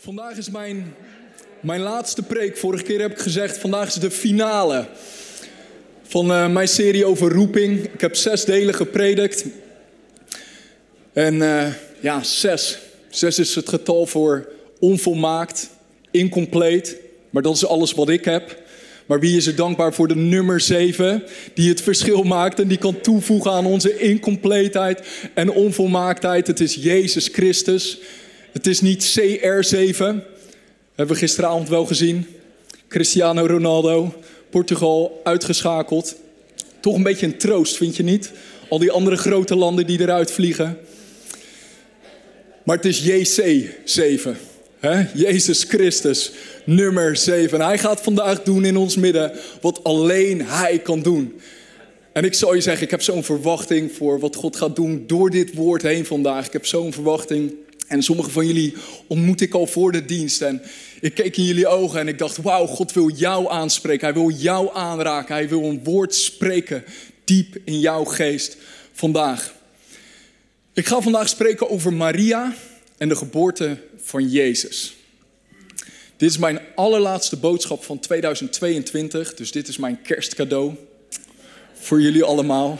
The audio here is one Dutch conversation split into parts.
Vandaag is mijn, mijn laatste preek. Vorige keer heb ik gezegd, vandaag is de finale van uh, mijn serie over roeping. Ik heb zes delen gepredikt. En uh, ja, zes. Zes is het getal voor onvolmaakt, incompleet. Maar dat is alles wat ik heb. Maar wie is er dankbaar voor de nummer 7, die het verschil maakt en die kan toevoegen aan onze incompleetheid en onvolmaaktheid? Het is Jezus Christus. Het is niet CR7, hebben we gisteravond wel gezien. Cristiano Ronaldo, Portugal uitgeschakeld. Toch een beetje een troost, vind je niet? Al die andere grote landen die eruit vliegen. Maar het is JC7. Hè? Jezus Christus, nummer 7. Hij gaat vandaag doen in ons midden wat alleen Hij kan doen. En ik zou je zeggen, ik heb zo'n verwachting voor wat God gaat doen door dit woord heen vandaag. Ik heb zo'n verwachting. En sommige van jullie ontmoet ik al voor de dienst. En ik keek in jullie ogen en ik dacht, wauw, God wil jou aanspreken. Hij wil jou aanraken. Hij wil een woord spreken diep in jouw geest vandaag. Ik ga vandaag spreken over Maria en de geboorte van Jezus. Dit is mijn allerlaatste boodschap van 2022, dus dit is mijn kerstcadeau voor jullie allemaal.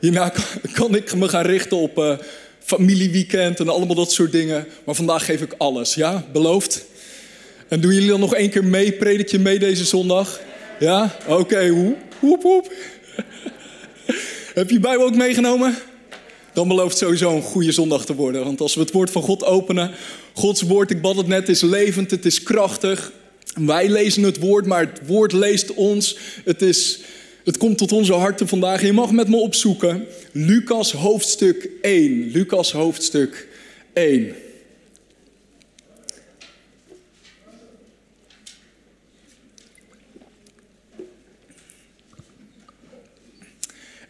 Hierna kan ik me gaan richten op uh, familieweekend en allemaal dat soort dingen. Maar vandaag geef ik alles, ja? Beloofd? En doen jullie dan nog één keer mee? Predik je mee deze zondag? Ja? Oké, hoep, hoep. Heb je Bijbel ook meegenomen? Dan belooft sowieso een goede zondag te worden. Want als we het woord van God openen, Gods woord, ik bad het net, is levend, het is krachtig. Wij lezen het woord, maar het woord leest ons. Het, is, het komt tot onze harten vandaag. Je mag met me opzoeken. Lucas hoofdstuk 1. Lucas hoofdstuk 1.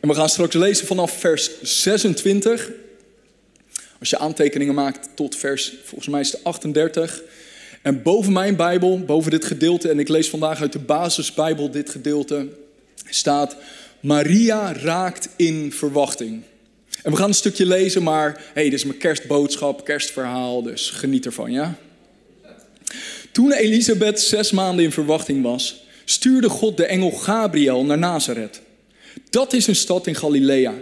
En we gaan straks lezen vanaf vers 26. Als je aantekeningen maakt tot vers, volgens mij is het 38. En boven mijn Bijbel, boven dit gedeelte, en ik lees vandaag uit de basisbijbel dit gedeelte, staat Maria raakt in verwachting. En we gaan een stukje lezen, maar hey, dit is mijn kerstboodschap, kerstverhaal, dus geniet ervan, ja? Toen Elisabeth zes maanden in verwachting was, stuurde God de engel Gabriel naar Nazareth. Dat is een stad in Galilea.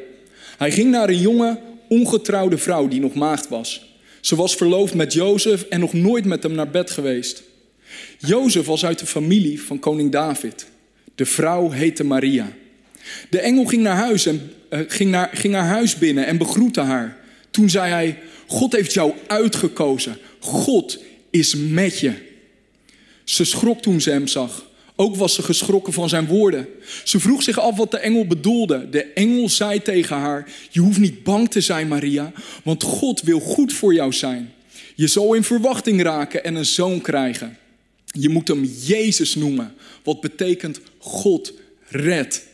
Hij ging naar een jonge, ongetrouwde vrouw die nog maagd was. Ze was verloofd met Jozef en nog nooit met hem naar bed geweest. Jozef was uit de familie van koning David. De vrouw heette Maria. De engel ging naar huis, en, uh, ging naar, ging haar huis binnen en begroette haar. Toen zei hij: God heeft jou uitgekozen. God is met je. Ze schrok toen ze hem zag. Ook was ze geschrokken van zijn woorden. Ze vroeg zich af wat de engel bedoelde. De engel zei tegen haar: Je hoeft niet bang te zijn, Maria, want God wil goed voor jou zijn. Je zal in verwachting raken en een zoon krijgen. Je moet hem Jezus noemen, wat betekent God redt.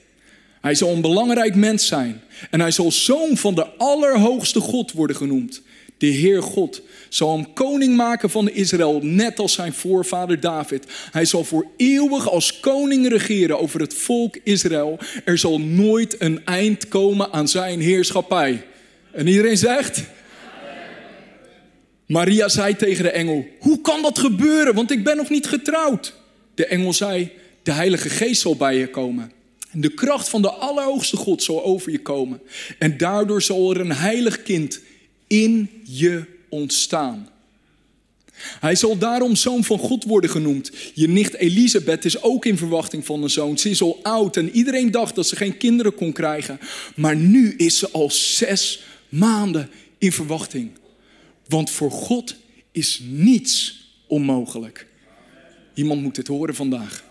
Hij zal een belangrijk mens zijn en hij zal zoon van de Allerhoogste God worden genoemd. De Heer God zal hem koning maken van Israël, net als zijn voorvader David. Hij zal voor eeuwig als koning regeren over het volk Israël. Er zal nooit een eind komen aan zijn heerschappij. En iedereen zegt. Maria zei tegen de engel: Hoe kan dat gebeuren? Want ik ben nog niet getrouwd. De engel zei: De Heilige Geest zal bij je komen. En de kracht van de Allerhoogste God zal over je komen. En daardoor zal er een heilig kind in je ontstaan. Hij zal daarom zoon van God worden genoemd. Je nicht Elisabeth is ook in verwachting van een zoon. Ze is al oud en iedereen dacht dat ze geen kinderen kon krijgen. Maar nu is ze al zes maanden in verwachting. Want voor God is niets onmogelijk. Iemand moet dit horen vandaag.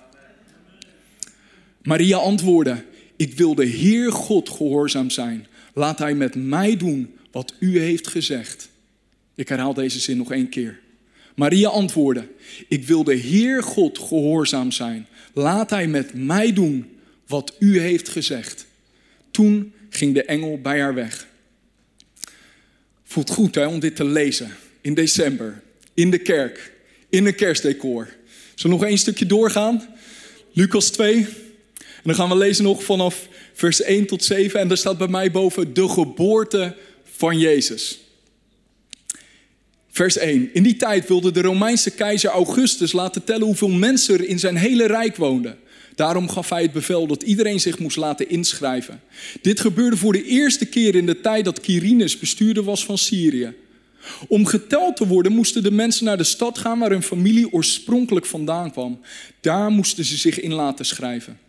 Maria antwoordde: Ik wil de Heer God gehoorzaam zijn. Laat Hij met mij doen wat U heeft gezegd. Ik herhaal deze zin nog één keer. Maria antwoordde: Ik wil de Heer God gehoorzaam zijn. Laat Hij met mij doen wat U heeft gezegd. Toen ging de engel bij haar weg. Voelt goed hè, om dit te lezen in december, in de kerk, in een kerstdecor. Zullen we nog één stukje doorgaan? Lucas 2. En dan gaan we lezen nog vanaf vers 1 tot 7. En daar staat bij mij boven de geboorte van Jezus. Vers 1. In die tijd wilde de Romeinse keizer Augustus laten tellen hoeveel mensen er in zijn hele rijk woonden. Daarom gaf hij het bevel dat iedereen zich moest laten inschrijven. Dit gebeurde voor de eerste keer in de tijd dat Quirinus bestuurder was van Syrië. Om geteld te worden moesten de mensen naar de stad gaan waar hun familie oorspronkelijk vandaan kwam. Daar moesten ze zich in laten schrijven.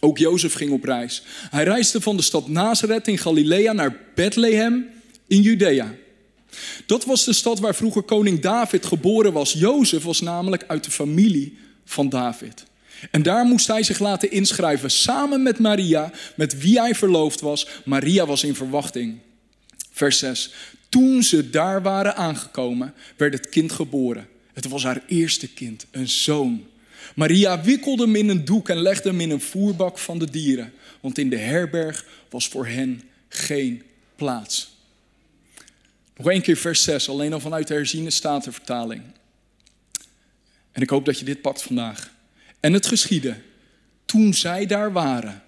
Ook Jozef ging op reis. Hij reisde van de stad Nazareth in Galilea naar Bethlehem in Judea. Dat was de stad waar vroeger koning David geboren was. Jozef was namelijk uit de familie van David. En daar moest hij zich laten inschrijven samen met Maria, met wie hij verloofd was. Maria was in verwachting. Vers 6. Toen ze daar waren aangekomen, werd het kind geboren. Het was haar eerste kind, een zoon. Maria wikkelde hem in een doek en legde hem in een voerbak van de dieren, want in de herberg was voor hen geen plaats. Nog één keer vers 6, alleen al vanuit de herziene statenvertaling. En ik hoop dat je dit pakt vandaag. En het geschiedde toen zij daar waren.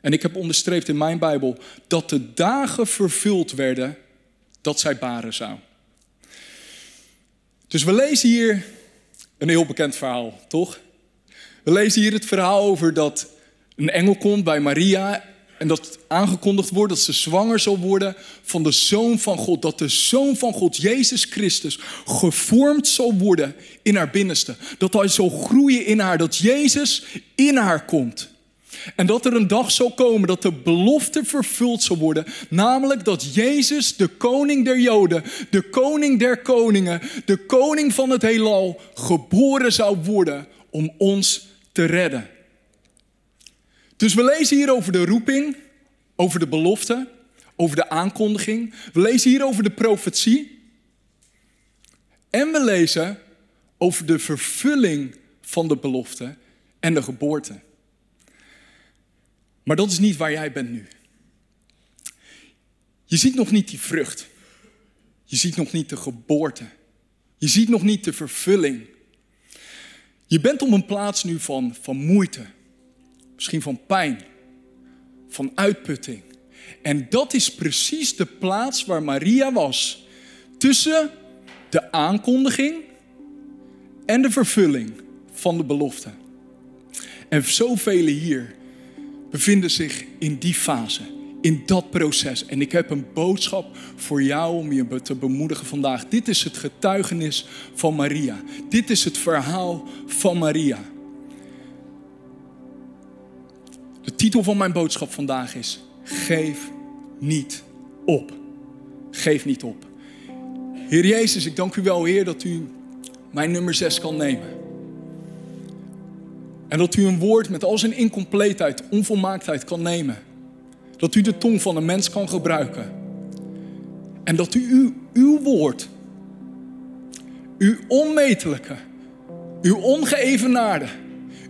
En ik heb onderstreept in mijn Bijbel dat de dagen vervuld werden dat zij baren zou. Dus we lezen hier een heel bekend verhaal, toch? We lezen hier het verhaal over dat een engel komt bij Maria en dat aangekondigd wordt dat ze zwanger zal worden van de Zoon van God. Dat de Zoon van God, Jezus Christus, gevormd zal worden in haar binnenste. Dat hij zal groeien in haar, dat Jezus in haar komt. En dat er een dag zal komen dat de belofte vervuld zal worden. Namelijk dat Jezus, de koning der Joden, de koning der koningen, de koning van het heelal, geboren zou worden om ons te redden. Dus we lezen hier over de roeping, over de belofte, over de aankondiging. We lezen hier over de profetie. En we lezen over de vervulling van de belofte en de geboorte. Maar dat is niet waar jij bent nu. Je ziet nog niet die vrucht. Je ziet nog niet de geboorte. Je ziet nog niet de vervulling. Je bent op een plaats nu van, van moeite, misschien van pijn, van uitputting. En dat is precies de plaats waar Maria was. Tussen de aankondiging en de vervulling van de belofte. En zoveel hier bevinden zich in die fase, in dat proces. En ik heb een boodschap voor jou om je te bemoedigen vandaag. Dit is het getuigenis van Maria. Dit is het verhaal van Maria. De titel van mijn boodschap vandaag is: Geef niet op. Geef niet op. Heer Jezus, ik dank u wel, Heer, dat u mijn nummer 6 kan nemen. En dat u een woord met al zijn incompleetheid, onvolmaaktheid kan nemen. Dat u de tong van een mens kan gebruiken. En dat u uw, uw woord, uw onmetelijke, uw ongeëvenaarde,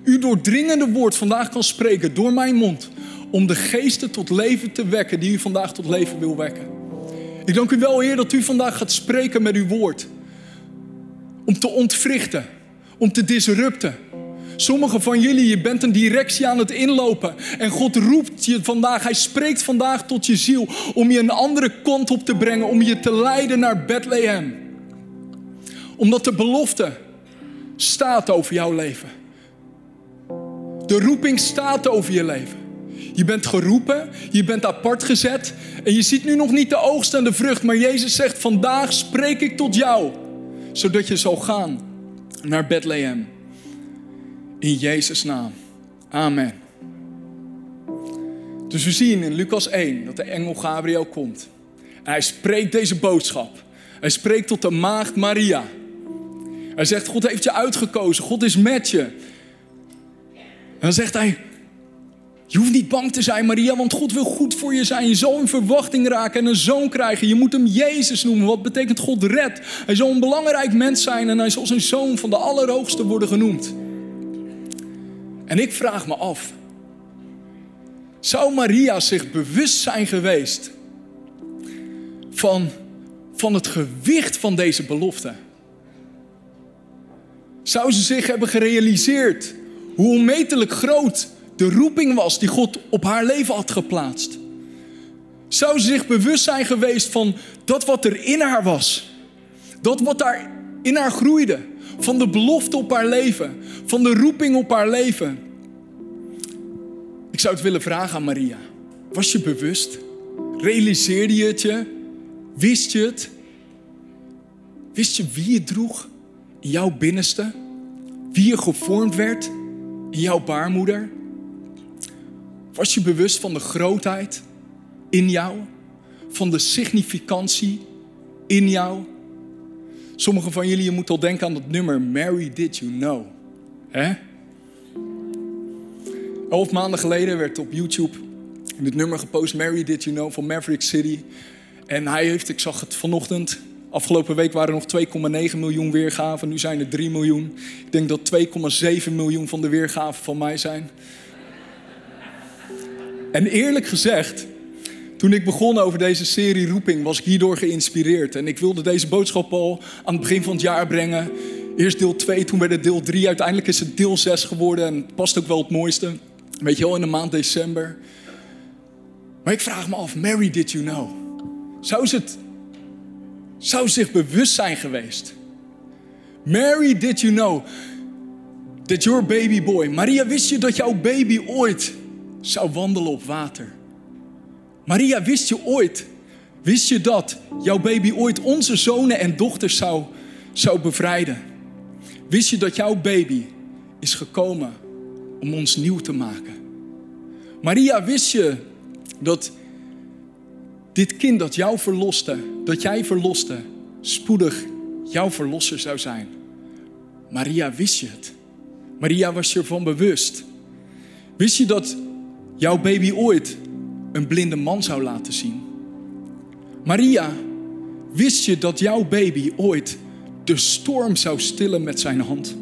uw doordringende woord vandaag kan spreken door mijn mond. Om de geesten tot leven te wekken die u vandaag tot leven wil wekken. Ik dank u wel, Heer, dat u vandaag gaat spreken met uw woord. Om te ontwrichten, om te disrupten Sommigen van jullie, je bent een directie aan het inlopen. En God roept je vandaag, Hij spreekt vandaag tot je ziel om je een andere kant op te brengen, om je te leiden naar Bethlehem. Omdat de belofte staat over jouw leven. De roeping staat over je leven. Je bent geroepen, je bent apart gezet en je ziet nu nog niet de oogst en de vrucht, maar Jezus zegt: Vandaag spreek ik tot jou, zodat je zal gaan naar Bethlehem. In Jezus' naam. Amen. Dus we zien in Lucas 1 dat de engel Gabriel komt. Hij spreekt deze boodschap. Hij spreekt tot de maagd Maria. Hij zegt, God heeft je uitgekozen. God is met je. Dan zegt hij, je hoeft niet bang te zijn, Maria, want God wil goed voor je zijn. Je zal in verwachting raken en een zoon krijgen. Je moet hem Jezus noemen. Wat betekent God redt? Hij zal een belangrijk mens zijn en hij zal zijn zoon van de Allerhoogste worden genoemd. En ik vraag me af, zou Maria zich bewust zijn geweest van, van het gewicht van deze belofte? Zou ze zich hebben gerealiseerd hoe onmetelijk groot de roeping was die God op haar leven had geplaatst? Zou ze zich bewust zijn geweest van dat wat er in haar was? Dat wat daar in haar groeide. Van de belofte op haar leven. Van de roeping op haar leven. Ik zou het willen vragen aan Maria. Was je bewust? Realiseerde je het je? Wist je het? Wist je wie je droeg in jouw binnenste? Wie je gevormd werd jouw baarmoeder? Was je bewust van de grootheid in jou? Van de significantie in jou? Sommigen van jullie, je moet al denken aan dat nummer Mary Did You Know. Hè? Elf maanden geleden werd op YouTube dit nummer gepost, Mary Did You Know, van Maverick City. En hij heeft, ik zag het vanochtend, afgelopen week waren er nog 2,9 miljoen weergaven. Nu zijn er 3 miljoen. Ik denk dat 2,7 miljoen van de weergaven van mij zijn. En eerlijk gezegd, toen ik begon over deze serie Roeping, was ik hierdoor geïnspireerd. En ik wilde deze boodschap al aan het begin van het jaar brengen. Eerst deel 2, toen werd het deel 3. Uiteindelijk is het deel 6 geworden en het past ook wel het mooiste. Weet je wel, in de maand december. Maar ik vraag me af, Mary, did you know? Zou ze, het, zou zich bewust zijn geweest? Mary, did you know that your baby boy... Maria, wist je dat jouw baby ooit zou wandelen op water? Maria, wist je ooit, wist je dat jouw baby ooit onze zonen en dochters zou, zou bevrijden? Wist je dat jouw baby is gekomen om ons nieuw te maken? Maria, wist je dat dit kind dat jou verloste, dat jij verloste, spoedig jouw verlosser zou zijn? Maria, wist je het? Maria was je ervan bewust. Wist je dat jouw baby ooit een blinde man zou laten zien. Maria, wist je dat jouw baby ooit de storm zou stillen met zijn hand?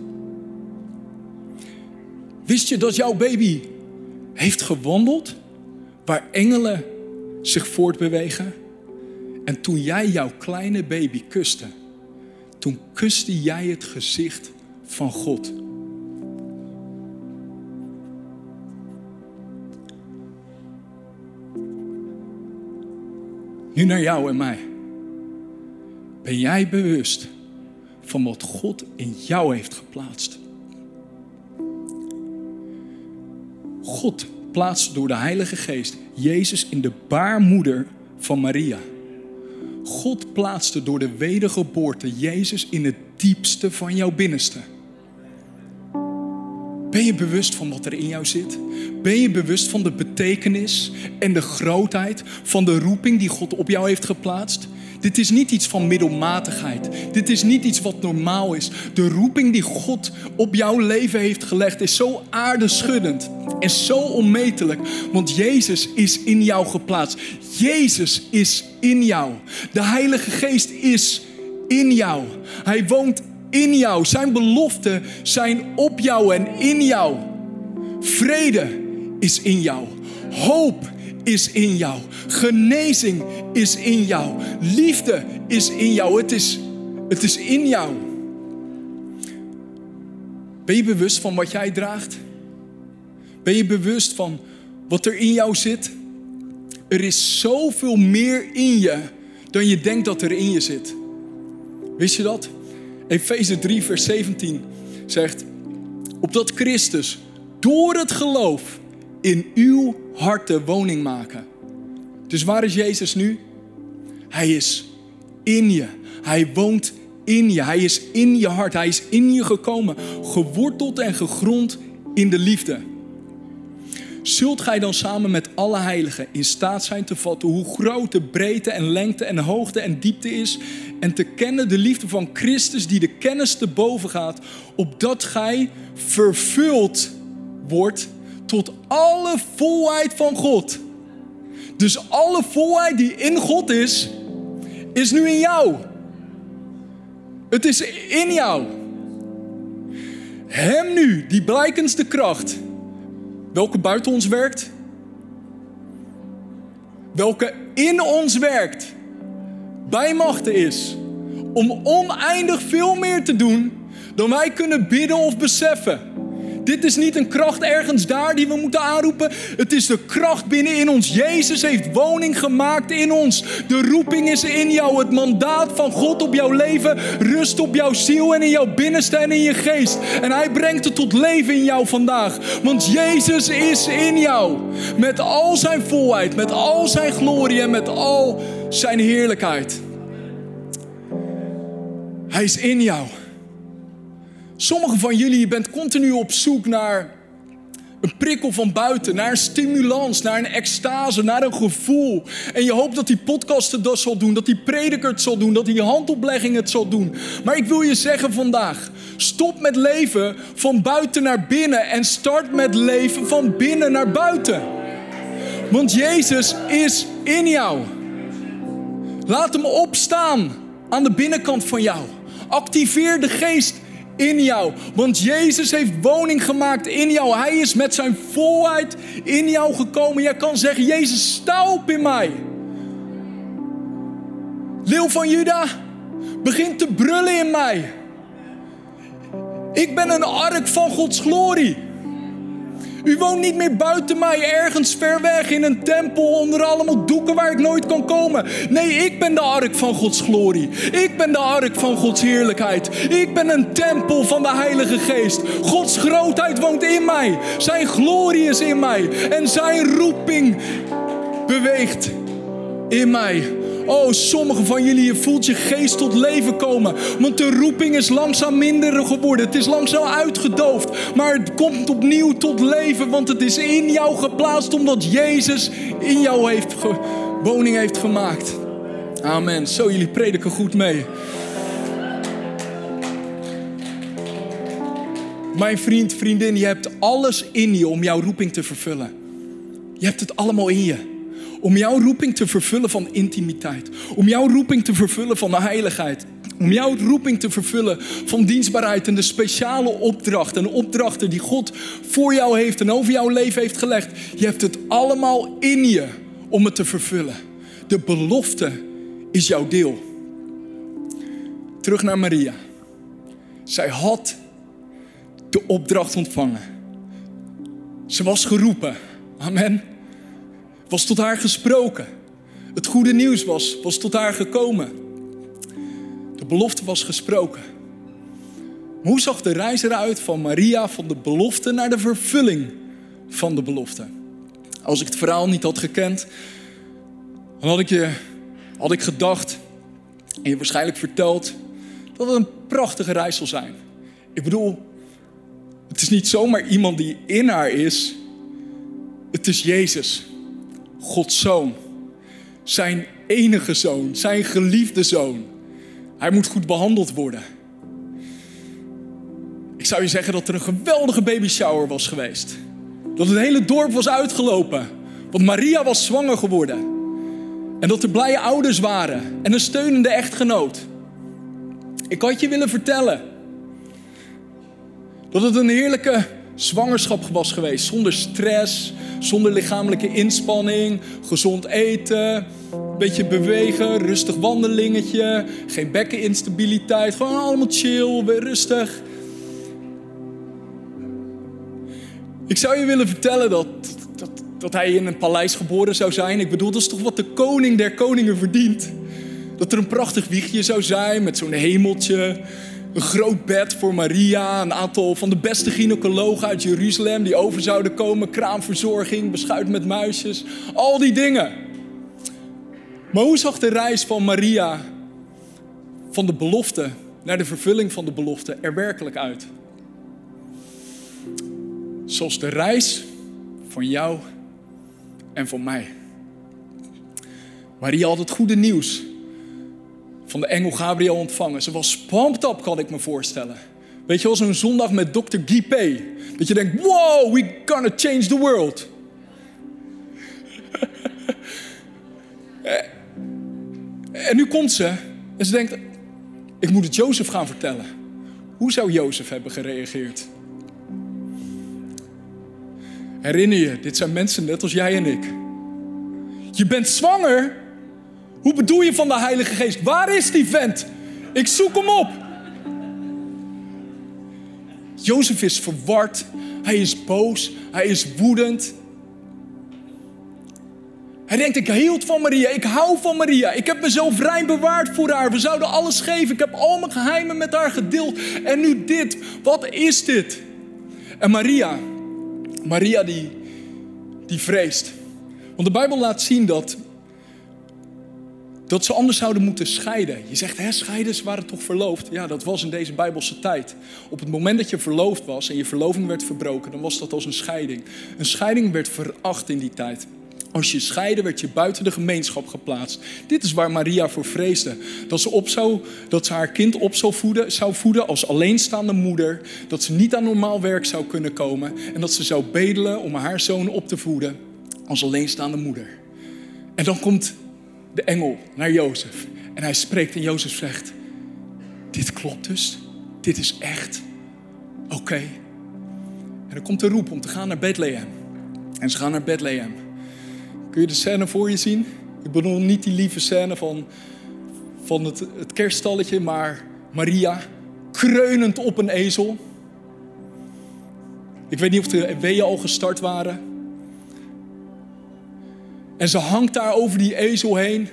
Wist je dat jouw baby heeft gewandeld waar engelen zich voortbewegen? En toen jij jouw kleine baby kuste, toen kuste jij het gezicht van God. Nu naar jou en mij. Ben jij bewust van wat God in jou heeft geplaatst? God plaatst door de Heilige Geest Jezus in de baarmoeder van Maria. God plaatste door de wedergeboorte Jezus in het diepste van jouw binnenste. Ben je bewust van wat er in jou zit? Ben je bewust van de betekenis en de grootheid van de roeping die God op jou heeft geplaatst? Dit is niet iets van middelmatigheid. Dit is niet iets wat normaal is. De roeping die God op jouw leven heeft gelegd is zo aardeschuddend en zo onmetelijk. Want Jezus is in jou geplaatst. Jezus is in jou. De Heilige Geest is in jou. Hij woont in jou. Zijn beloften zijn op jou en in jou. Vrede is in jou. Hoop is in jou. Genezing is in jou. Liefde is in jou. Het is, het is in jou. Ben je bewust van wat jij draagt? Ben je bewust van wat er in jou zit? Er is zoveel meer in je dan je denkt dat er in je zit. Wist je dat? Efeze 3, vers 17 zegt: Opdat Christus door het geloof in uw harten woning maken. Dus waar is Jezus nu? Hij is in je. Hij woont in je. Hij is in je hart. Hij is in je gekomen. Geworteld en gegrond in de liefde. Zult gij dan samen met alle heiligen in staat zijn te vatten hoe groot de breedte en lengte en hoogte en diepte is en te kennen de liefde van Christus die de kennis te boven gaat, opdat gij vervuld wordt tot alle volheid van God. Dus alle volheid die in God is, is nu in jou. Het is in jou. Hem nu, die blijkendste kracht, welke buiten ons werkt, welke in ons werkt, bij machten is om oneindig veel meer te doen dan wij kunnen bidden of beseffen. Dit is niet een kracht ergens daar die we moeten aanroepen. Het is de kracht binnenin ons. Jezus heeft woning gemaakt in ons. De roeping is in jou. Het mandaat van God op jouw leven rust op jouw ziel en in jouw binnenste en in je geest. En hij brengt het tot leven in jou vandaag. Want Jezus is in jou. Met al zijn volheid, met al zijn glorie en met al zijn heerlijkheid. Hij is in jou. Sommigen van jullie, bent continu op zoek naar een prikkel van buiten, naar een stimulans, naar een extase, naar een gevoel. En je hoopt dat die podcast het zal doen, dat die prediker het zal doen, dat die handoplegging het zal doen. Maar ik wil je zeggen vandaag, stop met leven van buiten naar binnen en start met leven van binnen naar buiten. Want Jezus is in jou. Laat hem opstaan aan de binnenkant van jou. Activeer de geest in jou. Want Jezus heeft woning gemaakt in jou. Hij is met zijn volheid in jou gekomen. Jij kan zeggen, Jezus, sta op in mij. Leeuw van Juda, begin te brullen in mij. Ik ben een ark van Gods glorie. U woont niet meer buiten mij, ergens ver weg in een tempel onder allemaal doeken waar ik nooit kan komen. Nee, ik ben de ark van Gods glorie. Ik ben de ark van Gods heerlijkheid. Ik ben een tempel van de Heilige Geest. Gods grootheid woont in mij. Zijn glorie is in mij. En zijn roeping beweegt in mij. Oh, sommigen van jullie, je voelt je geest tot leven komen. Want de roeping is langzaam minder geworden. Het is langzaam uitgedoofd. Maar het komt opnieuw tot leven. Want het is in jou geplaatst omdat Jezus in jou heeft woning heeft gemaakt. Amen. Zo, jullie prediken goed mee. Mijn vriend, vriendin, je hebt alles in je om jouw roeping te vervullen. Je hebt het allemaal in je. Om jouw roeping te vervullen van intimiteit. Om jouw roeping te vervullen van de heiligheid. Om jouw roeping te vervullen van dienstbaarheid en de speciale opdracht en opdrachten die God voor jou heeft en over jouw leven heeft gelegd. Je hebt het allemaal in je om het te vervullen. De belofte is jouw deel. Terug naar Maria. Zij had de opdracht ontvangen. Ze was geroepen. Amen was tot haar gesproken. Het goede nieuws was, was tot haar gekomen. De belofte was gesproken. hoe zag de reis eruit van Maria van de belofte naar de vervulling van de belofte? Als ik het verhaal niet had gekend, dan had ik, je, had ik gedacht en je waarschijnlijk verteld dat het een prachtige reis zal zijn. Ik bedoel, het is niet zomaar iemand die in haar is, het is Jezus. Gods zoon. Zijn enige zoon, zijn geliefde zoon. Hij moet goed behandeld worden. Ik zou je zeggen dat er een geweldige baby shower was geweest. Dat het hele dorp was uitgelopen. Want Maria was zwanger geworden. En dat er blije ouders waren. En een steunende echtgenoot. Ik had je willen vertellen. Dat het een heerlijke zwangerschap was geweest. Zonder stress, zonder lichamelijke inspanning, gezond eten, een beetje bewegen, rustig wandelingetje, geen bekkeninstabiliteit, gewoon allemaal chill, weer rustig. Ik zou je willen vertellen dat, dat, dat hij in een paleis geboren zou zijn. Ik bedoel, dat is toch wat de koning der koningen verdient. Dat er een prachtig wiegje zou zijn met zo'n hemeltje, een groot bed voor Maria, een aantal van de beste gynaecologen uit Jeruzalem die over zouden komen, kraamverzorging, beschuit met muisjes, al die dingen. Maar hoe zag de reis van Maria van de belofte naar de vervulling van de belofte er werkelijk uit? Zoals de reis van jou en van mij. Maria had het goede nieuws van de engel Gabriel ontvangen. Ze was pumped up, kan ik me voorstellen. Weet je wel, zo'n zondag met Dr. Guy. Dat je denkt, wow, we gonna change the world. en nu komt ze en ze denkt, ik moet het Jozef gaan vertellen. Hoe zou Jozef hebben gereageerd? Herinner je, dit zijn mensen net als jij en ik. Je bent zwanger hoe bedoel je van de Heilige Geest? Waar is die vent? Ik zoek hem op. Jozef is verward. Hij is boos. Hij is woedend. Hij denkt, ik hield van Maria, ik hou van Maria. Ik heb mezelf rein bewaard voor haar. We zouden alles geven. Ik heb al mijn geheimen met haar gedeeld. En nu dit. Wat is dit? En Maria, Maria die, die vreest. Want de Bijbel laat zien dat, dat ze anders zouden moeten scheiden. Je zegt, hè, scheiden, ze waren toch verloofd? Ja, dat was in deze Bijbelse tijd. Op het moment dat je verloofd was en je verloving werd verbroken, dan was dat als een scheiding. Een scheiding werd veracht in die tijd. Als je scheidde, werd je buiten de gemeenschap geplaatst. Dit is waar Maria voor vreesde. Dat ze, op dat ze haar kind op zou voeden, zou voeden als alleenstaande moeder. Dat ze niet aan normaal werk zou kunnen komen. En dat ze zou bedelen om haar zoon op te voeden als alleenstaande moeder. En dan komt de engel naar Jozef. En hij spreekt en Jozef zegt, dit klopt dus. Dit is echt. Oké. En dan komt de roep om te gaan naar Bethlehem. En ze gaan naar Bethlehem. Kun je de scène voor je zien? Ik bedoel niet die lieve scène van, van het, het kerststalletje, maar Maria kreunend op een ezel. Ik weet niet of de weeën al gestart waren. En ze hangt daar over die ezel heen.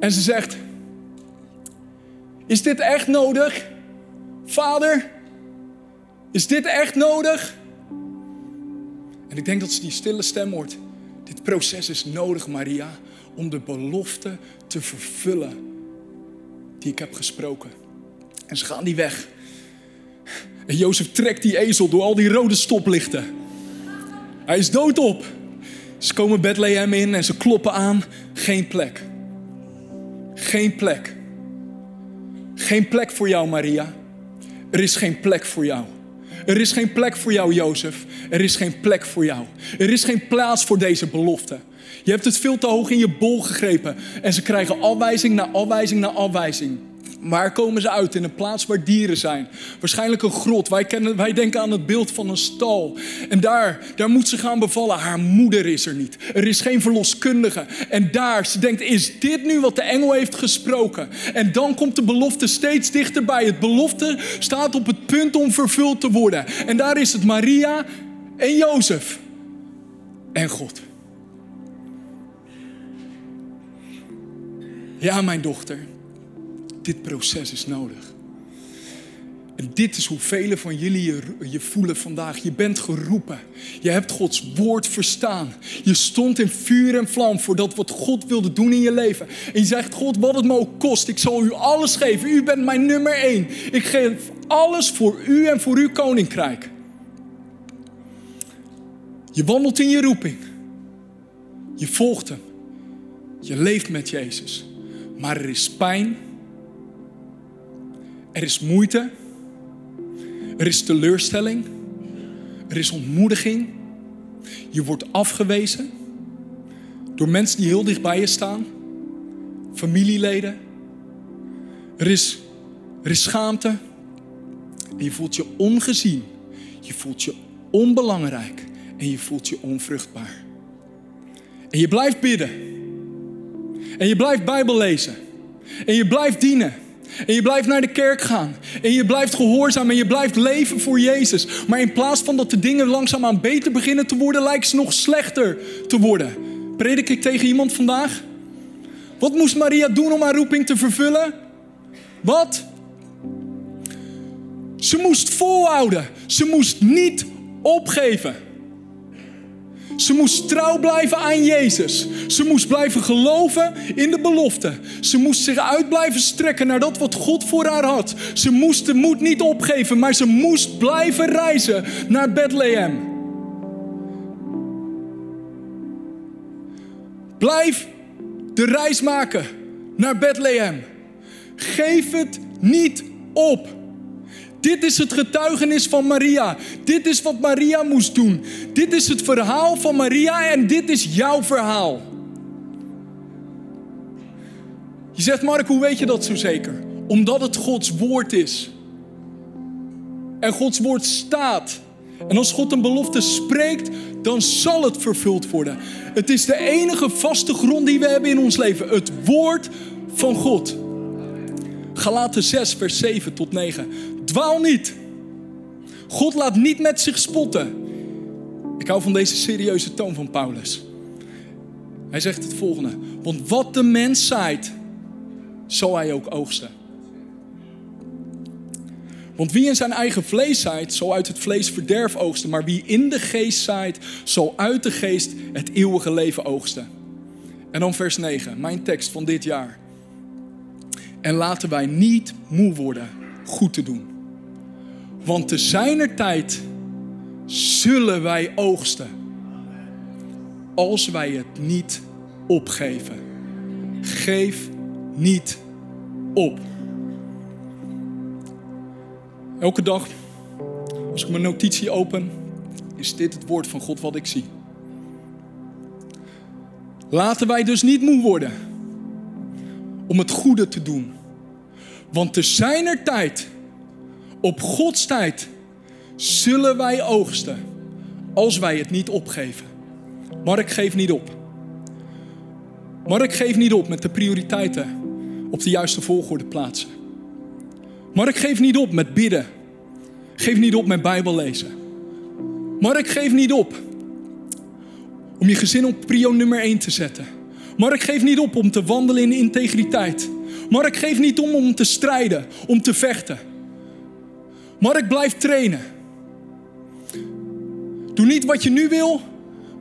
En ze zegt: Is dit echt nodig? Vader, is dit echt nodig? En ik denk dat ze die stille stem hoort. Dit proces is nodig, Maria, om de belofte te vervullen die ik heb gesproken. En ze gaan die weg. En Jozef trekt die ezel door al die rode stoplichten. Hij is doodop. Ze komen Bethlehem in en ze kloppen aan. Geen plek. Geen plek. Geen plek voor jou, Maria. Er is geen plek voor jou. Er is geen plek voor jou, Jozef. Er is geen plek voor jou. Er is geen plaats voor deze belofte. Je hebt het veel te hoog in je bol gegrepen. En ze krijgen afwijzing na afwijzing na afwijzing. Waar komen ze uit? In een plaats waar dieren zijn. Waarschijnlijk een grot. Wij, kennen, wij denken aan het beeld van een stal. En daar, daar moet ze gaan bevallen. Haar moeder is er niet. Er is geen verloskundige. En daar, ze denkt, is dit nu wat de engel heeft gesproken? En dan komt de belofte steeds dichterbij. Het belofte staat op het punt om vervuld te worden. En daar is het Maria en Jozef. En God. Ja, mijn dochter dit proces is nodig. En dit is hoe velen van jullie je, voelen vandaag. Je bent geroepen. Je hebt Gods woord verstaan. Je stond in vuur en vlam voor dat wat God wilde doen in je leven. En je zegt, God, wat het me ook kost, ik zal u alles geven. U bent mijn nummer één. Ik geef alles voor u en voor uw koninkrijk. Je wandelt in je roeping. Je volgt hem. Je leeft met Jezus. Maar er is pijn er is moeite. Er is teleurstelling. Er is ontmoediging. Je wordt afgewezen door mensen die heel dicht bij je staan. Familieleden. Er is, er is schaamte. En je voelt je ongezien. Je voelt je onbelangrijk. En je voelt je onvruchtbaar. En je blijft bidden. En je blijft Bijbel lezen. En je blijft dienen. En je blijft naar de kerk gaan. En je blijft gehoorzaam en je blijft leven voor Jezus. Maar in plaats van dat de dingen langzaamaan beter beginnen te worden, lijken ze nog slechter te worden. Predik ik tegen iemand vandaag? Wat moest Maria doen om haar roeping te vervullen? Wat? Ze moest volhouden. Ze moest niet opgeven. Ze moest trouw blijven aan Jezus. Ze moest blijven geloven in de belofte. Ze moest zich uit blijven strekken naar dat wat God voor haar had. Ze moest de moed niet opgeven, maar ze moest blijven reizen naar Bethlehem. Blijf de reis maken naar Bethlehem. Geef het niet op. Dit is het getuigenis van Maria. Dit is wat Maria moest doen. Dit is het verhaal van Maria en dit is jouw verhaal. Je zegt, Mark, hoe weet je dat zo zeker? Omdat het Gods woord is. En Gods woord staat. En als God een belofte spreekt, dan zal het vervuld worden. Het is de enige vaste grond die we hebben in ons leven. Het woord van God. Galaten 6, vers 7 tot 9. Dwaal niet. God laat niet met zich spotten. Ik hou van deze serieuze toon van Paulus. Hij zegt het volgende. Want wat de mens zaait, zal hij ook oogsten. Want wie in zijn eigen vlees zaait, zal uit het vlees verderf oogsten. Maar wie in de geest zaait, zal uit de geest het eeuwige leven oogsten. En dan vers 9, mijn tekst van dit jaar. En laten wij niet moe worden goed te doen. Want te zijner tijd zullen wij oogsten. Als wij het niet opgeven. Geef niet op. Elke dag, als ik mijn notitie open, is dit het woord van God wat ik zie. Laten wij dus niet moe worden om het goede te doen. Want te zijner tijd, op Gods tijd, zullen wij oogsten als wij het niet opgeven. Maar ik geef niet op. Maar ik geef niet op met de prioriteiten op de juiste volgorde plaatsen. Maar ik geef niet op met bidden. Geef niet op met Bijbel lezen. Maar ik geef niet op om je gezin op prio nummer 1 te zetten. Maar ik geef niet op om te wandelen in integriteit. Maar ik geef niet om om te strijden, om te vechten. Maar ik blijf trainen. Doe niet wat je nu wil,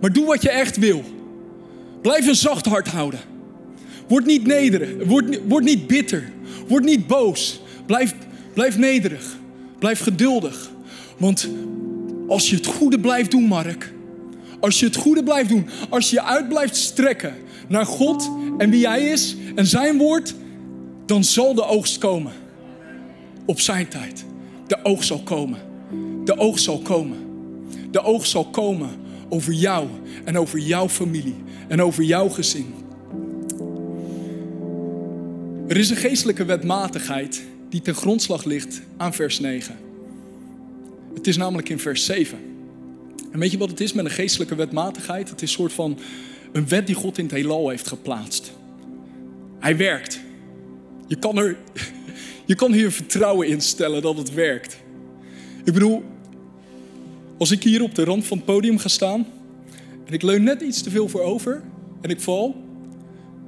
maar doe wat je echt wil. Blijf een zacht hart houden. Word niet nederig. Word, word niet bitter. Word niet boos. Blijf, blijf nederig. Blijf geduldig. Want als je het goede blijft doen, Mark. Als je het goede blijft doen. Als je je uit blijft strekken naar God en wie Hij is en Zijn woord. Dan zal de oogst komen. Op zijn tijd. De oogst zal komen. De oogst zal komen. De oogst zal komen over jou en over jouw familie en over jouw gezin. Er is een geestelijke wetmatigheid die ten grondslag ligt aan vers 9. Het is namelijk in vers 7. En weet je wat het is met een geestelijke wetmatigheid? Het is een soort van een wet die God in het heelal heeft geplaatst. Hij werkt. Je kan er je kan hier vertrouwen in stellen dat het werkt. Ik bedoel, als ik hier op de rand van het podium ga staan en ik leun net iets te veel voorover en ik val,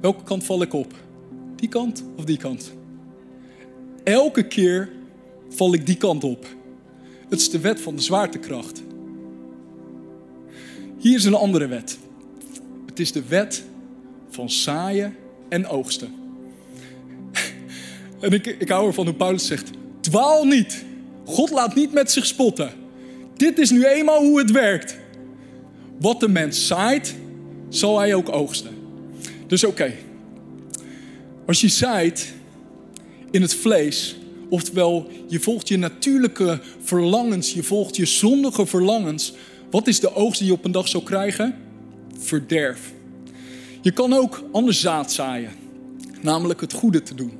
welke kant val ik op? Die kant of die kant? Elke keer val ik die kant op. Het is de wet van de zwaartekracht. Hier is een andere wet. Het is de wet van zaaien en oogsten. En ik, ik hou ervan hoe Paulus zegt: dwaal niet. God laat niet met zich spotten. Dit is nu eenmaal hoe het werkt. Wat de mens zaait, zal hij ook oogsten. Dus oké, als je zaait in het vlees, oftewel je volgt je natuurlijke verlangens, je volgt je zondige verlangens, wat is de oogst die je op een dag zal krijgen? Verderf. Je kan ook anders zaad zaaien, namelijk het goede te doen.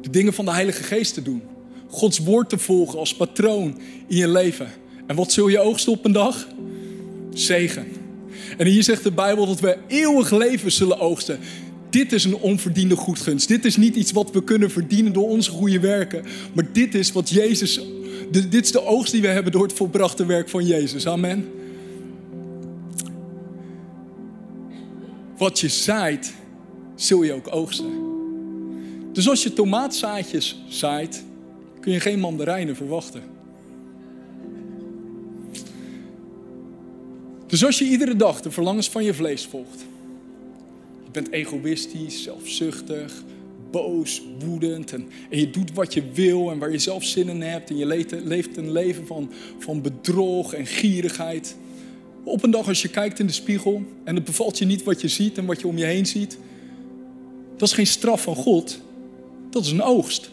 De dingen van de Heilige Geest te doen. Gods woord te volgen als patroon in je leven. En wat zul je oogsten op een dag? Zegen. En hier zegt de Bijbel dat we eeuwig leven zullen oogsten. Dit is een onverdiende goedgunst. Dit is niet iets wat we kunnen verdienen door onze goede werken. Maar dit is wat Jezus. Dit is de oogst die we hebben door het volbrachte werk van Jezus. Amen. Wat je zaait, zul je ook oogsten. Dus als je tomaatzaadjes zaait, kun je geen mandarijnen verwachten. Dus als je iedere dag de verlangens van je vlees volgt, je bent egoïstisch, zelfzuchtig, boos, woedend en, je doet wat je wil en waar je zelf zin in hebt en je leeft, een leven van, van bedrog en gierigheid. Op een dag als je kijkt in de spiegel en het bevalt je niet wat je ziet en wat je om je heen ziet, dat is geen straf van God, dat is een oogst.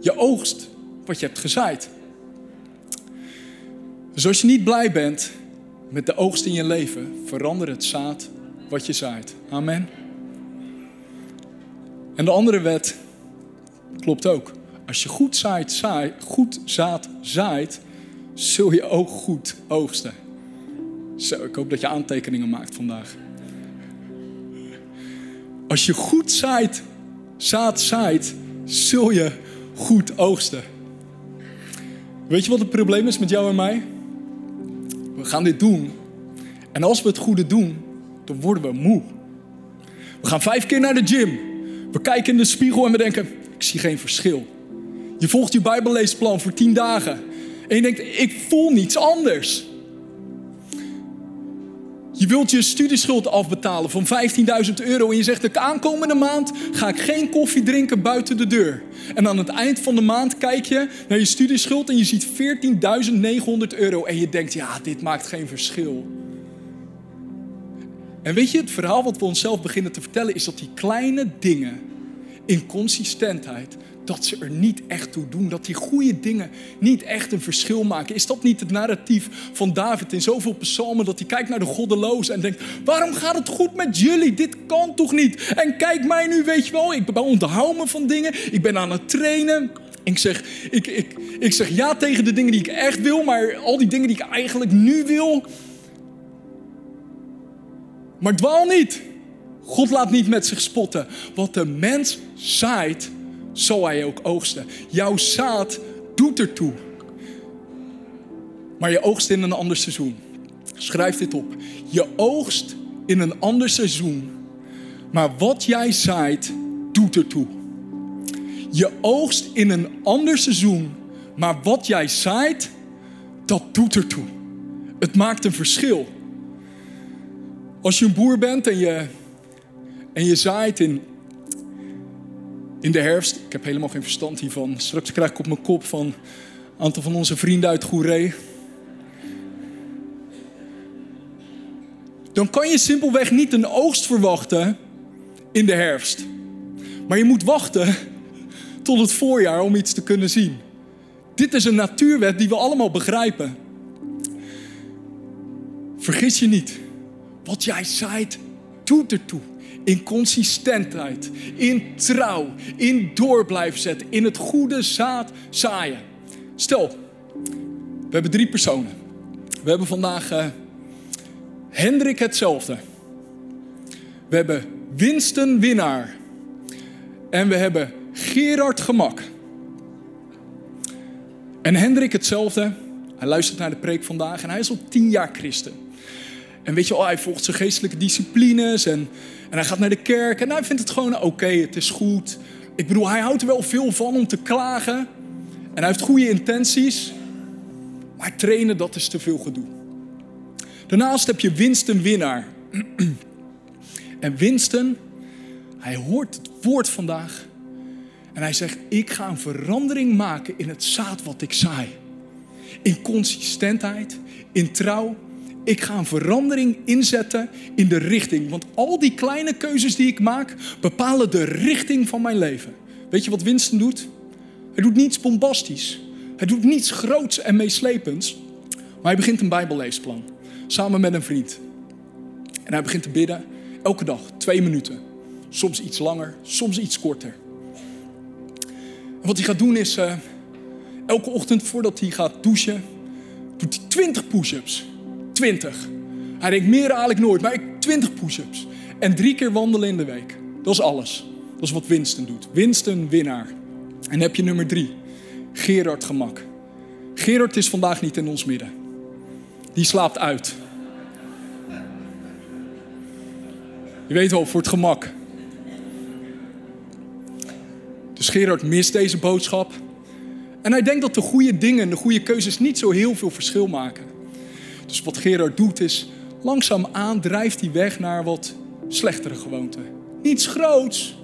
Je oogst wat je hebt gezaaid. Dus als je niet blij bent met de oogst in je leven, verander het zaad wat je zaait. Amen. En de andere wet klopt ook. Als je goed, zaait, zaait, goed zaad zaait, zul je ook goed oogsten. Zo, ik hoop dat je aantekeningen maakt vandaag. Als je goed zaait, zaad zaait, zul je goed oogsten. Weet je wat het probleem is met jou en mij? We gaan dit doen. En als we het goede doen, dan worden we moe. We gaan vijf keer naar de gym. We kijken in de spiegel en we denken, ik zie geen verschil. Je volgt je bijbelleesplan voor tien dagen. En je denkt, ik voel niets anders. Je wilt je studieschuld afbetalen van 15.000 euro en je zegt de aankomende maand ga ik geen koffie drinken buiten de deur. En aan het eind van de maand kijk je naar je studieschuld en je ziet 14.900 euro en je denkt ja, dit maakt geen verschil. En weet je, het verhaal wat we onszelf beginnen te vertellen is dat die kleine dingen in consistentheid dat ze er niet echt toe doen. Dat die goede dingen niet echt een verschil maken. Is dat niet het narratief van David in zoveel psalmen? Dat hij kijkt naar de goddelozen en denkt: waarom gaat het goed met jullie? Dit kan toch niet? En kijk mij nu, weet je wel, ik ben onthoud me van dingen. Ik ben aan het trainen. Ik zeg, ik, ik, ik zeg ja tegen de dingen die ik echt wil, maar al die dingen die ik eigenlijk nu wil. Maar dwaal niet. God laat niet met zich spotten. Wat de mens zaait, zal hij ook oogsten. Jouw zaad doet ertoe. Maar je oogst in een ander seizoen. Schrijf dit op. Je oogst in een ander seizoen. Maar wat jij zaait, doet ertoe. Je oogst in een ander seizoen. Maar wat jij zaait, dat doet ertoe. Het maakt een verschil. Als je een boer bent en je, en je zaait in in de herfst. Ik heb helemaal geen verstand hiervan. Straks krijg ik op mijn kop van een aantal van onze vrienden uit Goeree. Dan kan je simpelweg niet een oogst verwachten in de herfst. Maar je moet wachten tot het voorjaar om iets te kunnen zien. Dit is een natuurwet die we allemaal begrijpen. Vergis je niet. Wat jij zaait, doet ertoe in consistentheid, in trouw, in door zetten, in het goede zaad zaaien. Stel, we hebben drie personen. We hebben vandaag uh, Hendrik hetzelfde. We hebben Winston winnaar. En we hebben Gerard gemak. En Hendrik hetzelfde. Hij luistert naar de preek vandaag en hij is al tien jaar christen. En weet je wel, hij volgt zijn geestelijke disciplines en en hij gaat naar de kerk en hij vindt het gewoon oké, het is goed. Ik bedoel, hij houdt er wel veel van om te klagen. En hij heeft goede intenties. Maar trainen, dat is te veel gedoe. Daarnaast heb je Winston winnaar. En Winston, hij hoort het woord vandaag. En hij zegt, ik ga een verandering maken in het zaad wat ik zaai. In consistentheid, in trouw ik ga een verandering inzetten in de richting. Want al die kleine keuzes die ik maak, bepalen de richting van mijn leven. Weet je wat Winston doet? Hij doet niets bombastisch. Hij doet niets groots en meeslepends. Maar hij begint een bijbelleesplan. Samen met een vriend. En hij begint te bidden. Elke dag, twee minuten. Soms iets langer, soms iets korter. Wat hij gaat doen is... Uh, elke ochtend voordat hij gaat douchen... doet hij 20 push-ups. 20. Hij denkt, meer haal ik nooit, maar ik 20 push-ups. En drie keer wandelen in de week. Dat is alles. Dat is wat Winston doet. Winston, winnaar. En heb je nummer drie. Gerard Gemak. Gerard is vandaag niet in ons midden. Die slaapt uit. Je weet wel, voor het gemak. Dus Gerard mist deze boodschap. En hij denkt dat de goede dingen, de goede keuzes niet zo heel veel verschil maken. Dus wat Gerard doet is, langzaamaan drijft hij weg naar wat slechtere gewoonten. Niets groots.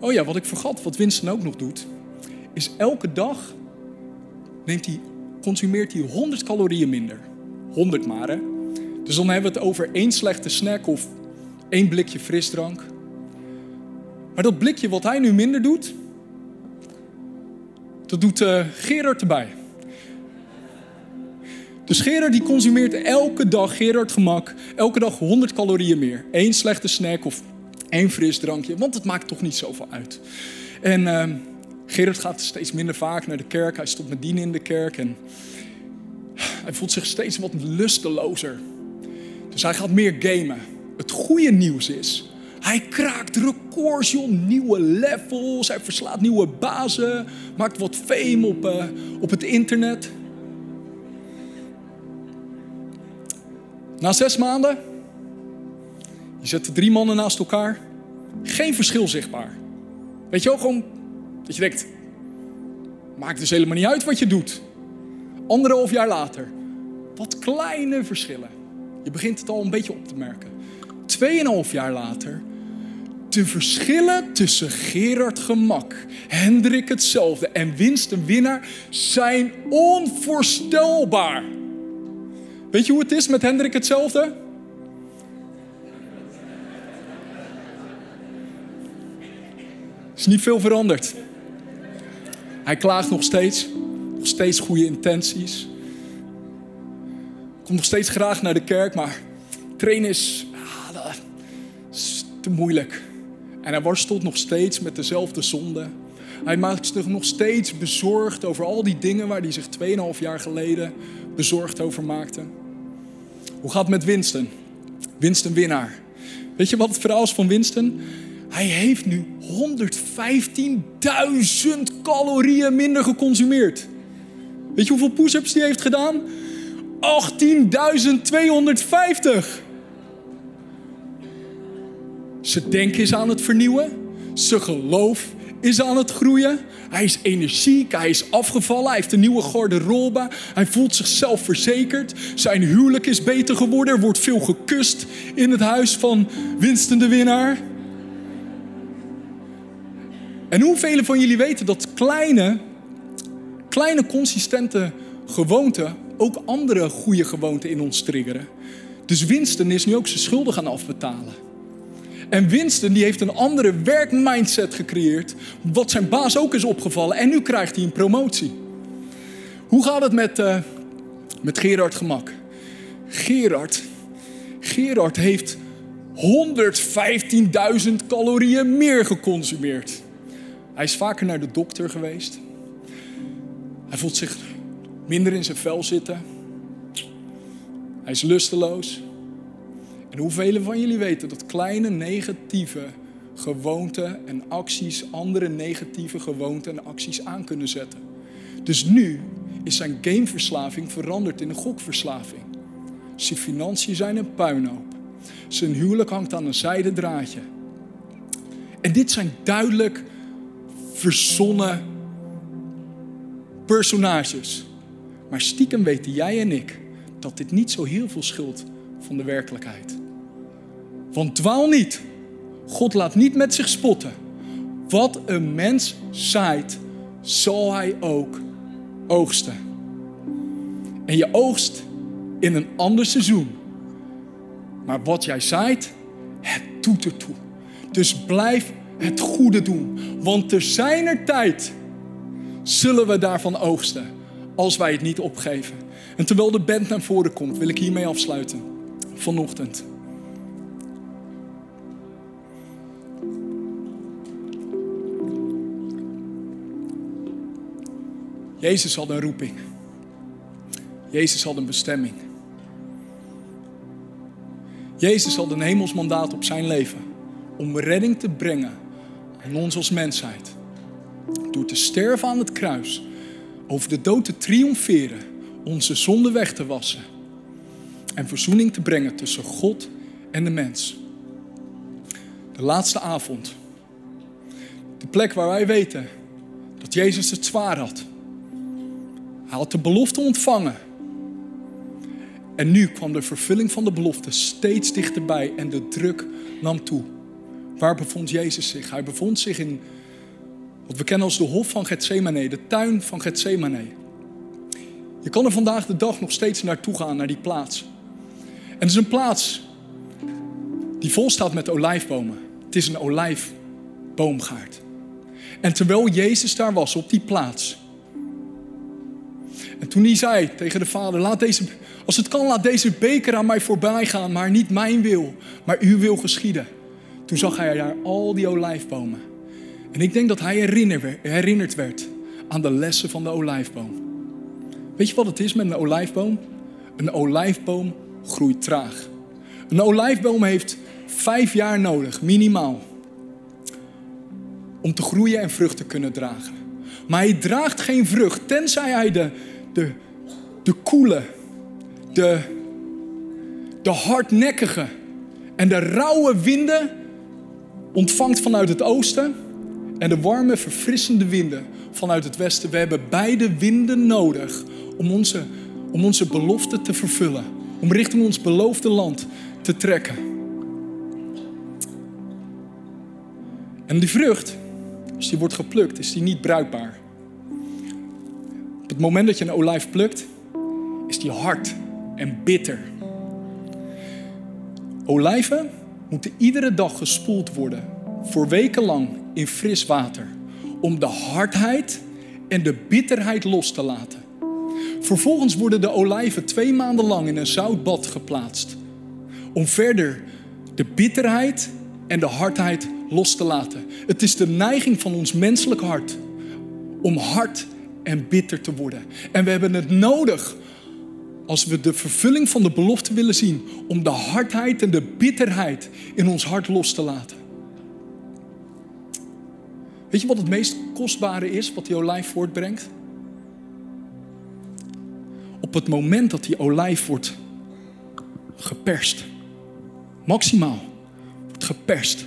Oh ja, wat ik vergat, wat Winston ook nog doet, is elke dag hij, consumeert hij 100 calorieën minder. 100 maar, hè. Dus dan hebben we het over één slechte snack of één blikje frisdrank. Maar dat blikje wat hij nu minder doet, dat doet uh, Gerard erbij. Dus Gerard die consumeert elke dag, Gerard gemak, elke dag 100 calorieën meer. Eén slechte snack of één fris drankje, want het maakt toch niet zoveel uit. En uh, Gerard gaat steeds minder vaak naar de kerk. Hij stopt met dienen in de kerk en hij voelt zich steeds wat lustelozer. Dus hij gaat meer gamen. Het goede nieuws is, Hij kraakt records, joh, nieuwe levels. Hij verslaat nieuwe bazen. Maakt wat fame op, uh, op het internet. Na zes maanden, je zet de drie mannen naast elkaar. Geen verschil zichtbaar. Weet je wel, gewoon dat je denkt, maakt dus helemaal niet uit wat je doet. Anderhalf jaar later, wat kleine verschillen. Je begint het al een beetje op te merken. Tweeënhalf jaar later, de verschillen tussen Gerard Gemak, Hendrik hetzelfde en Winston Winnaar zijn onvoorstelbaar. Weet je hoe het is met Hendrik hetzelfde? is niet veel veranderd. Hij klaagt nog steeds, nog steeds goede intenties. Komt nog steeds graag naar de kerk, maar trainen is, ah, te moeilijk. En hij worstelt nog steeds met dezelfde zonde. Hij maakt zich nog steeds bezorgd over al die dingen waar hij zich 2,5 jaar geleden bezorgd over maakte. Hoe gaat het met Winston? Winston winnaar. Weet je wat het verhaal is van Winston? Hij heeft nu 115.000 calorieën minder geconsumeerd. Weet je hoeveel push-ups hij heeft gedaan? 18.250. Zijn denken is aan het vernieuwen. Zijn geloof is aan het groeien. Hij is energiek, hij is afgevallen, hij heeft een nieuwe garderobe. Hij voelt zichzelf verzekerd. Zijn huwelijk is beter geworden. Er wordt veel gekust in het huis van Winston de Winnaar. En hoeveel van jullie weten dat kleine, kleine consistente gewoonten ook andere goede gewoonten in ons triggeren? Dus Winston is nu ook zijn schulden gaan afbetalen. En Winston die heeft een andere werkmindset gecreëerd, wat zijn baas ook is opgevallen. En nu krijgt hij een promotie. Hoe gaat het met, uh, met Gerard Gemak? Gerard, Gerard heeft 115.000 calorieën meer geconsumeerd. Hij is vaker naar de dokter geweest. Hij voelt zich minder in zijn vel zitten. Hij is lusteloos. En hoeveel van jullie weten dat kleine negatieve gewoonten en acties andere negatieve gewoonten en acties aan kunnen zetten? Dus nu is zijn gameverslaving veranderd in een gokverslaving. Zijn financiën zijn een puinhoop. Zijn huwelijk hangt aan een zijden draadje. En dit zijn duidelijk verzonnen personages. Maar stiekem weten jij en ik dat dit niet zo heel veel schuld van de werkelijkheid. Want dwaal niet. God laat niet met zich spotten. Wat een mens zaait, zal hij ook oogsten. En je oogst in een ander seizoen. Maar wat jij zaait, het doet ertoe. Dus blijf het goede doen. Want te zijner tijd zullen we daarvan oogsten. Als wij het niet opgeven. En terwijl de band naar voren komt, wil ik hiermee afsluiten. Vanochtend. Jezus had een roeping. Jezus had een bestemming. Jezus had een hemelsmandaat op zijn leven om redding te brengen aan ons als mensheid. Door te sterven aan het kruis, over de dood te triomferen, onze zonde weg te wassen en verzoening te brengen tussen God en de mens. De laatste avond, de plek waar wij weten dat Jezus het zwaar had. Hij had de belofte ontvangen. En nu kwam de vervulling van de belofte steeds dichterbij en de druk nam toe. Waar bevond Jezus zich? Hij bevond zich in wat we kennen als de hof van Gethsemane, de tuin van Gethsemane. Je kan er vandaag de dag nog steeds naartoe gaan, naar die plaats. En het is een plaats die vol staat met olijfbomen. Het is een olijfboomgaard. En terwijl Jezus daar was op die plaats. En toen hij zei tegen de vader, laat deze, als het kan, laat deze beker aan mij voorbij gaan, maar niet mijn wil, maar uw wil geschieden. Toen zag hij daar al die olijfbomen. En ik denk dat hij herinnerd werd aan de lessen van de olijfboom. Weet je wat het is met een olijfboom? Een olijfboom groeit traag. Een olijfboom heeft vijf jaar nodig, minimaal. Om te groeien en vrucht te kunnen dragen. Maar hij draagt geen vrucht, tenzij hij de, de, de koele, de, de hardnekkige en de rauwe winden ontvangt vanuit het oosten en de warme, verfrissende winden vanuit het westen. We hebben beide winden nodig om onze, om onze belofte te vervullen. Om richting ons beloofde land te trekken. En die vrucht, als die wordt geplukt, is die niet bruikbaar. Moment dat je een olijf plukt, is die hard en bitter. Olijven moeten iedere dag gespoeld worden, voor weken lang in fris water, om de hardheid en de bitterheid los te laten. Vervolgens worden de olijven twee maanden lang in een zoutbad geplaatst, om verder de bitterheid en de hardheid los te laten. Het is de neiging van ons menselijk hart om hard en bitter te worden. En we hebben het nodig als we de vervulling van de belofte willen zien, om de hardheid en de bitterheid in ons hart los te laten. Weet je wat het meest kostbare is wat die olijf voortbrengt? Op het moment dat die olijf wordt geperst, maximaal geperst.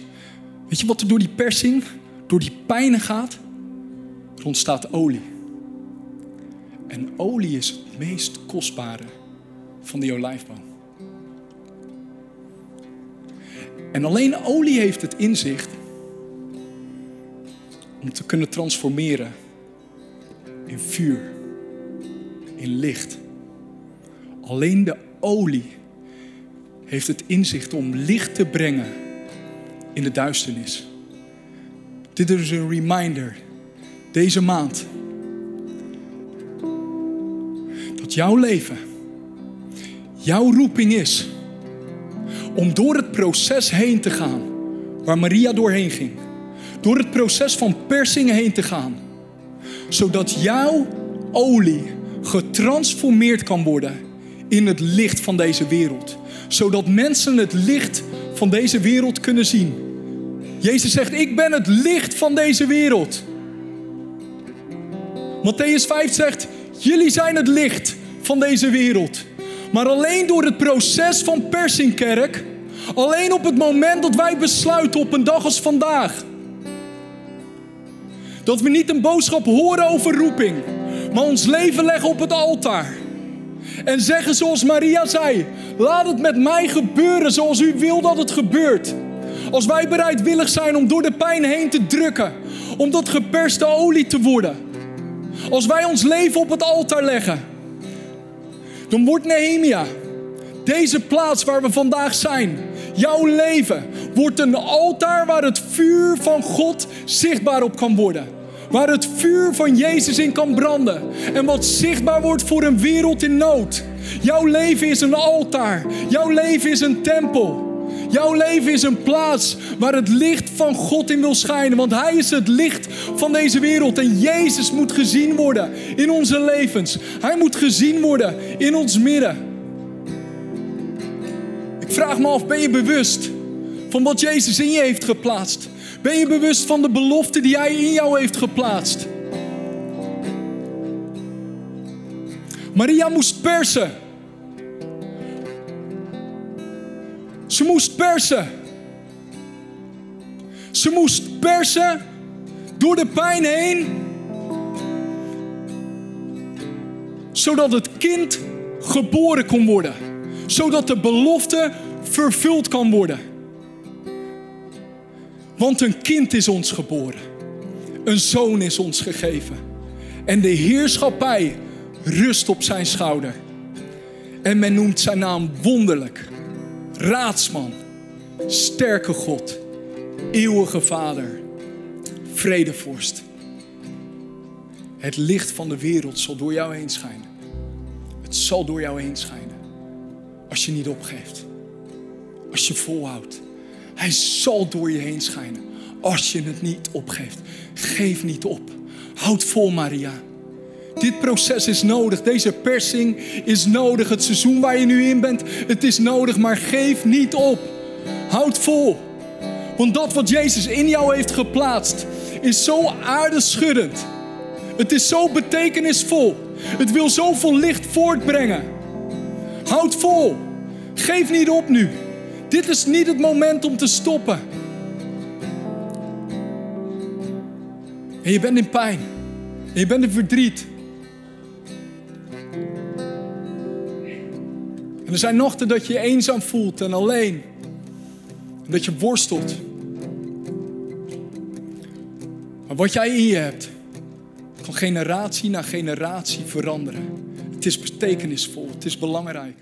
Weet je wat er door die persing, door die pijnen gaat? Er ontstaat olie. En olie is het meest kostbare van die olijfboom. En alleen olie heeft het inzicht om te kunnen transformeren in vuur, in licht. Alleen de olie heeft het inzicht om licht te brengen in de duisternis. Dit is een reminder deze maand jouw leven, jouw roeping is om door het proces heen te gaan waar Maria doorheen ging. Door het proces van persingen heen te gaan. Zodat jouw olie getransformeerd kan worden in het licht van deze wereld. Zodat mensen het licht van deze wereld kunnen zien. Jezus zegt, ik ben het licht van deze wereld. Matthäus 5 zegt, jullie zijn het licht van deze wereld. Maar alleen door het proces van persingkerk, alleen op het moment dat wij besluiten op een dag als vandaag, dat we niet een boodschap horen over roeping, maar ons leven leggen op het altaar. En zeggen zoals Maria zei: Laat het met mij gebeuren zoals u wil dat het gebeurt. Als wij bereidwillig zijn om door de pijn heen te drukken, om tot geperste olie te worden. Als wij ons leven op het altaar leggen, dan wordt Nehemia, deze plaats waar we vandaag zijn, jouw leven, wordt een altaar waar het vuur van God zichtbaar op kan worden. Waar het vuur van Jezus in kan branden. En wat zichtbaar wordt voor een wereld in nood. Jouw leven is een altaar. Jouw leven is een tempel. Jouw leven is een plaats waar het licht van God in wil schijnen. Want Hij is het licht van deze wereld. En Jezus moet gezien worden in onze levens. Hij moet gezien worden in ons midden. Ik vraag me af, ben je bewust van wat Jezus in je heeft geplaatst? Ben je bewust van de belofte die Hij in jou heeft geplaatst? Maria moest persen. Ze moest persen. Ze moest persen door de pijn heen. Zodat het kind geboren kon worden. Zodat de belofte vervuld kan worden. Want een kind is ons geboren. Een zoon is ons gegeven. En de heerschappij rust op zijn schouder. En men noemt zijn naam wonderlijk. Raadsman. Sterke God. Eeuwige Vader. Vredevorst. Het licht van de wereld zal door jou heen schijnen. Het zal door jou heen schijnen. Als je niet opgeeft. Als je volhoudt. Hij zal door je heen schijnen. Als je het niet opgeeft. Geef niet op. Houd vol, Maria. Dit proces is nodig. Deze persing is nodig. Het seizoen waar je nu in bent, het is nodig. Maar geef niet op. Houd vol. Want dat wat Jezus in jou heeft geplaatst is zo aardeschuddend. Het is zo betekenisvol. Het wil zoveel licht voortbrengen. Houd vol. Geef niet op nu. Dit is niet het moment om te stoppen. En je bent in pijn. En je bent in verdriet. Er zijn nachten dat je je eenzaam voelt en alleen. En dat je worstelt. Maar wat jij in je hebt, kan generatie na generatie veranderen. Het is betekenisvol, het is belangrijk.